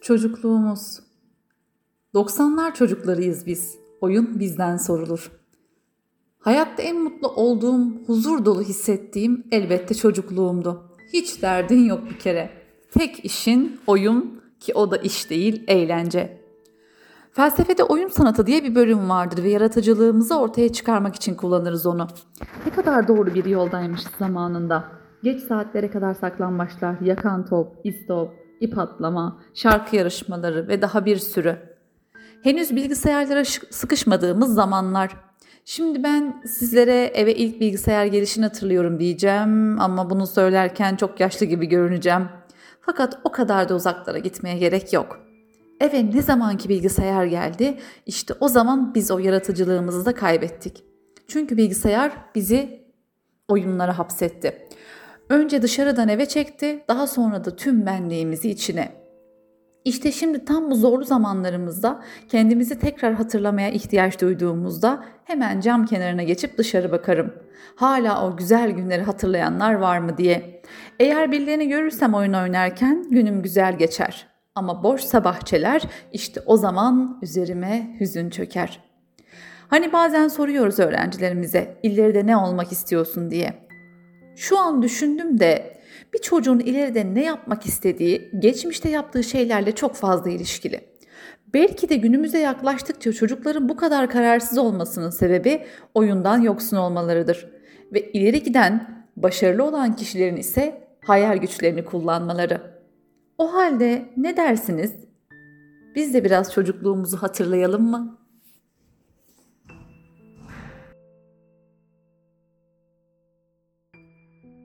Çocukluğumuz. 90'lar çocuklarıyız biz. Oyun bizden sorulur. Hayatta en mutlu olduğum, huzur dolu hissettiğim elbette çocukluğumdu. Hiç derdin yok bir kere. Tek işin oyun ki o da iş değil, eğlence. Felsefede oyun sanatı diye bir bölüm vardır ve yaratıcılığımızı ortaya çıkarmak için kullanırız onu. Ne kadar doğru bir yoldaymış zamanında. Geç saatlere kadar saklambaçlar, yakan top, istop, ip atlama, şarkı yarışmaları ve daha bir sürü. Henüz bilgisayarlara sıkışmadığımız zamanlar. Şimdi ben sizlere eve ilk bilgisayar gelişini hatırlıyorum diyeceğim ama bunu söylerken çok yaşlı gibi görüneceğim. Fakat o kadar da uzaklara gitmeye gerek yok. Eve ne zamanki bilgisayar geldi, işte o zaman biz o yaratıcılığımızı da kaybettik. Çünkü bilgisayar bizi oyunlara hapsetti. Önce dışarıdan eve çekti, daha sonra da tüm benliğimizi içine. İşte şimdi tam bu zorlu zamanlarımızda kendimizi tekrar hatırlamaya ihtiyaç duyduğumuzda hemen cam kenarına geçip dışarı bakarım. Hala o güzel günleri hatırlayanlar var mı diye. Eğer birilerini görürsem oyun oynarken günüm güzel geçer. Ama boşsa bahçeler işte o zaman üzerime hüzün çöker. Hani bazen soruyoruz öğrencilerimize ileride ne olmak istiyorsun diye. Şu an düşündüm de bir çocuğun ileride ne yapmak istediği geçmişte yaptığı şeylerle çok fazla ilişkili. Belki de günümüze yaklaştıkça çocukların bu kadar kararsız olmasının sebebi oyundan yoksun olmalarıdır. Ve ileri giden, başarılı olan kişilerin ise hayal güçlerini kullanmaları. O halde ne dersiniz? Biz de biraz çocukluğumuzu hatırlayalım mı?